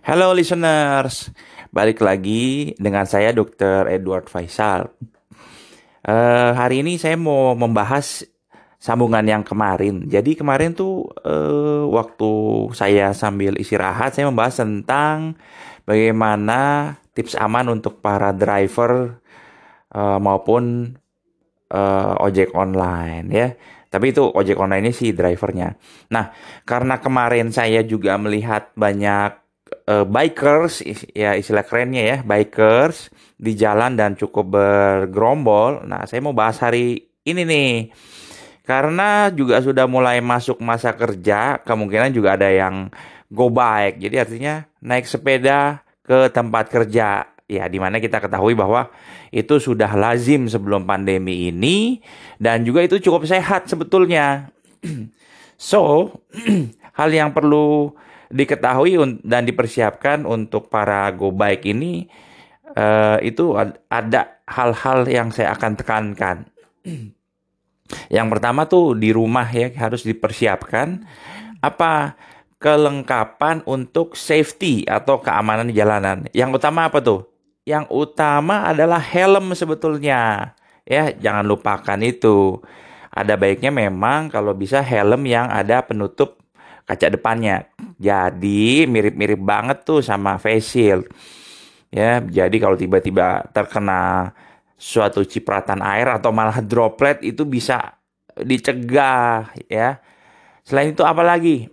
Halo listeners, balik lagi dengan saya Dr. Edward Faisal. Uh, hari ini saya mau membahas sambungan yang kemarin. Jadi kemarin tuh uh, waktu saya sambil istirahat, saya membahas tentang bagaimana tips aman untuk para driver uh, maupun uh, ojek online ya. Tapi itu ojek online ini sih drivernya. Nah, karena kemarin saya juga melihat banyak uh, bikers ya istilah kerennya ya, bikers di jalan dan cukup bergerombol. Nah, saya mau bahas hari ini nih. Karena juga sudah mulai masuk masa kerja, kemungkinan juga ada yang go bike. Jadi artinya naik sepeda ke tempat kerja. Ya, di mana kita ketahui bahwa itu sudah lazim sebelum pandemi ini dan juga itu cukup sehat sebetulnya. so, hal yang perlu diketahui dan dipersiapkan untuk para go bike ini uh, itu ada hal-hal yang saya akan tekankan. yang pertama tuh di rumah ya harus dipersiapkan apa kelengkapan untuk safety atau keamanan di jalanan. Yang utama apa tuh? Yang utama adalah helm sebetulnya. Ya, jangan lupakan itu. Ada baiknya memang kalau bisa helm yang ada penutup kaca depannya. Jadi mirip-mirip banget tuh sama face shield. Ya, jadi kalau tiba-tiba terkena suatu cipratan air atau malah droplet itu bisa dicegah ya. Selain itu apa lagi?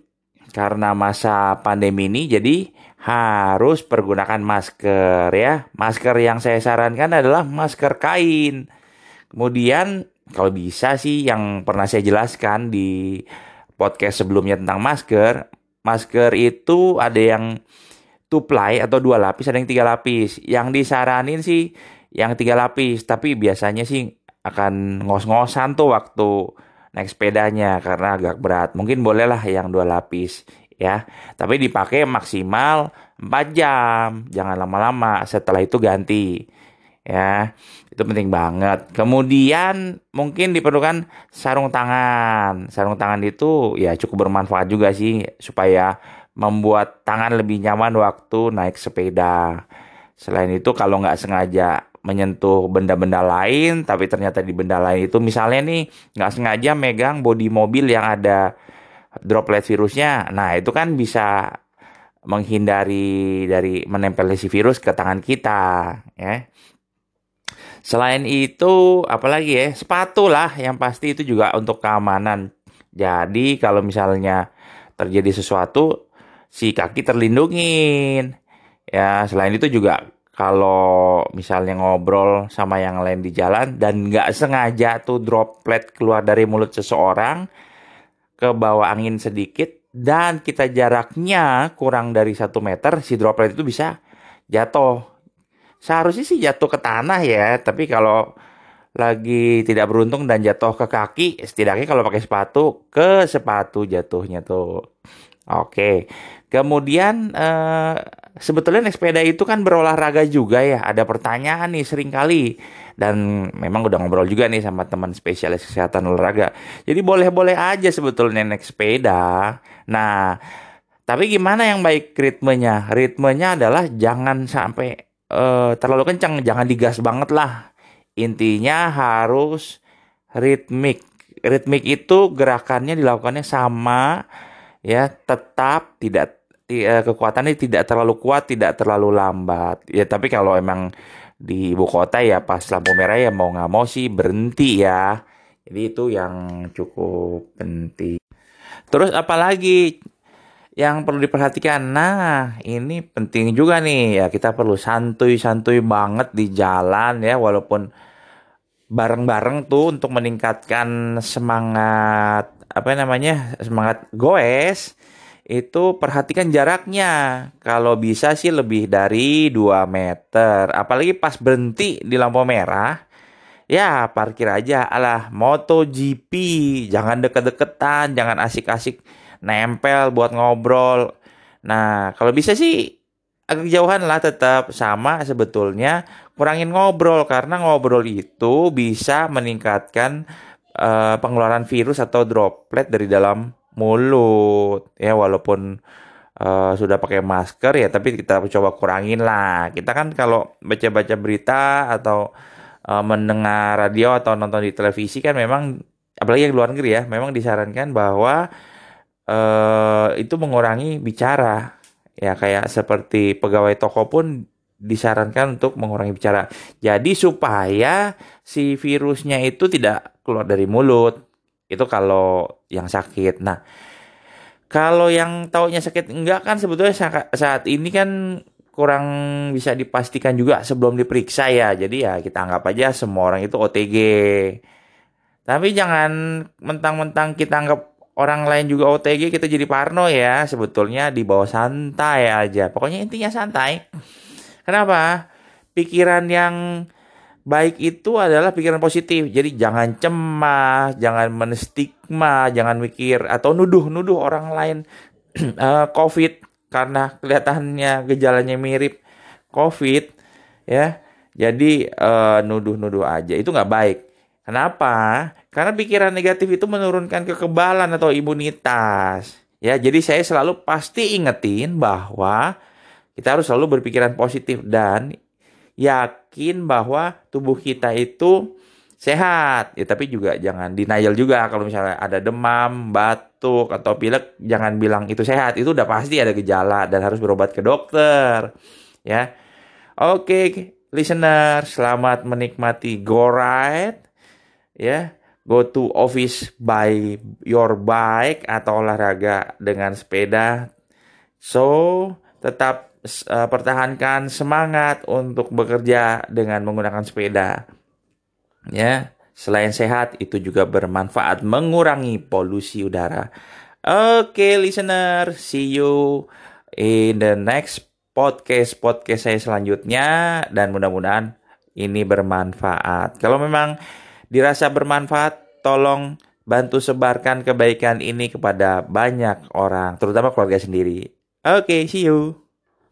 Karena masa pandemi ini jadi harus pergunakan masker ya. Masker yang saya sarankan adalah masker kain. Kemudian kalau bisa sih yang pernah saya jelaskan di podcast sebelumnya tentang masker, masker itu ada yang two ply atau dua lapis, ada yang tiga lapis. Yang disaranin sih yang tiga lapis, tapi biasanya sih akan ngos-ngosan tuh waktu naik sepedanya karena agak berat. Mungkin bolehlah yang dua lapis ya. Tapi dipakai maksimal 4 jam, jangan lama-lama. Setelah itu ganti ya itu penting banget. Kemudian mungkin diperlukan sarung tangan. Sarung tangan itu ya cukup bermanfaat juga sih supaya membuat tangan lebih nyaman waktu naik sepeda. Selain itu kalau nggak sengaja menyentuh benda-benda lain tapi ternyata di benda lain itu misalnya nih nggak sengaja megang bodi mobil yang ada droplet virusnya. Nah itu kan bisa menghindari dari menempel si virus ke tangan kita ya Selain itu, apalagi ya, sepatu lah yang pasti itu juga untuk keamanan. Jadi kalau misalnya terjadi sesuatu, si kaki terlindungin. Ya, selain itu juga kalau misalnya ngobrol sama yang lain di jalan dan nggak sengaja tuh droplet keluar dari mulut seseorang ke bawah angin sedikit dan kita jaraknya kurang dari satu meter, si droplet itu bisa jatuh seharusnya sih jatuh ke tanah ya tapi kalau lagi tidak beruntung dan jatuh ke kaki setidaknya kalau pakai sepatu ke sepatu jatuhnya tuh. Oke. Kemudian eh, sebetulnya naik sepeda itu kan berolahraga juga ya. Ada pertanyaan nih sering kali dan memang udah ngobrol juga nih sama teman spesialis kesehatan olahraga. Jadi boleh-boleh aja sebetulnya naik sepeda. Nah tapi gimana yang baik ritmenya? Ritmenya adalah jangan sampai uh, terlalu kencang, jangan digas banget lah. Intinya harus ritmik. Ritmik itu gerakannya dilakukannya sama ya, tetap tidak uh, kekuatannya tidak terlalu kuat, tidak terlalu lambat. Ya, tapi kalau emang di ibu kota ya pas lampu merah ya mau nggak mau sih berhenti ya. Jadi itu yang cukup penting. Terus apalagi yang perlu diperhatikan. Nah, ini penting juga nih ya kita perlu santuy-santuy banget di jalan ya walaupun bareng-bareng tuh untuk meningkatkan semangat apa namanya? semangat goes itu perhatikan jaraknya. Kalau bisa sih lebih dari 2 meter. Apalagi pas berhenti di lampu merah. Ya, parkir aja. Alah, MotoGP. Jangan deket-deketan, jangan asik-asik nempel buat ngobrol. Nah, kalau bisa sih agak jauhan lah tetap. Sama sebetulnya kurangin ngobrol karena ngobrol itu bisa meningkatkan uh, pengeluaran virus atau droplet dari dalam mulut. Ya walaupun uh, sudah pakai masker ya tapi kita coba kurangin lah. Kita kan kalau baca-baca berita atau uh, mendengar radio atau nonton di televisi kan memang apalagi yang luar negeri ya memang disarankan bahwa uh, itu mengurangi bicara ya kayak seperti pegawai toko pun disarankan untuk mengurangi bicara. Jadi supaya si virusnya itu tidak keluar dari mulut. Itu kalau yang sakit. Nah, kalau yang taunya sakit enggak kan sebetulnya saat ini kan kurang bisa dipastikan juga sebelum diperiksa ya. Jadi ya kita anggap aja semua orang itu OTG. Tapi jangan mentang-mentang kita anggap orang lain juga OTG kita jadi parno ya. Sebetulnya di bawah santai aja. Pokoknya intinya santai. Kenapa? Pikiran yang baik itu adalah pikiran positif. Jadi jangan cemas, jangan menstigma, jangan mikir atau nuduh-nuduh orang lain uh, COVID karena kelihatannya gejalanya mirip COVID ya. Jadi uh, nuduh-nuduh aja itu nggak baik. Kenapa? Karena pikiran negatif itu menurunkan kekebalan atau imunitas. Ya, jadi saya selalu pasti ingetin bahwa kita harus selalu berpikiran positif dan yakin bahwa tubuh kita itu sehat. Ya, tapi juga jangan denial juga kalau misalnya ada demam, batuk atau pilek jangan bilang itu sehat. Itu udah pasti ada gejala dan harus berobat ke dokter. Ya. Oke, listener, selamat menikmati Go Ride. Ya. Go to office by your bike atau olahraga dengan sepeda. So, tetap uh, pertahankan semangat untuk bekerja dengan menggunakan sepeda. Ya, selain sehat itu juga bermanfaat mengurangi polusi udara. Oke, okay, listener, see you in the next podcast podcast saya selanjutnya dan mudah-mudahan ini bermanfaat. Kalau memang dirasa bermanfaat, tolong bantu sebarkan kebaikan ini kepada banyak orang, terutama keluarga sendiri. Oke, okay, see you.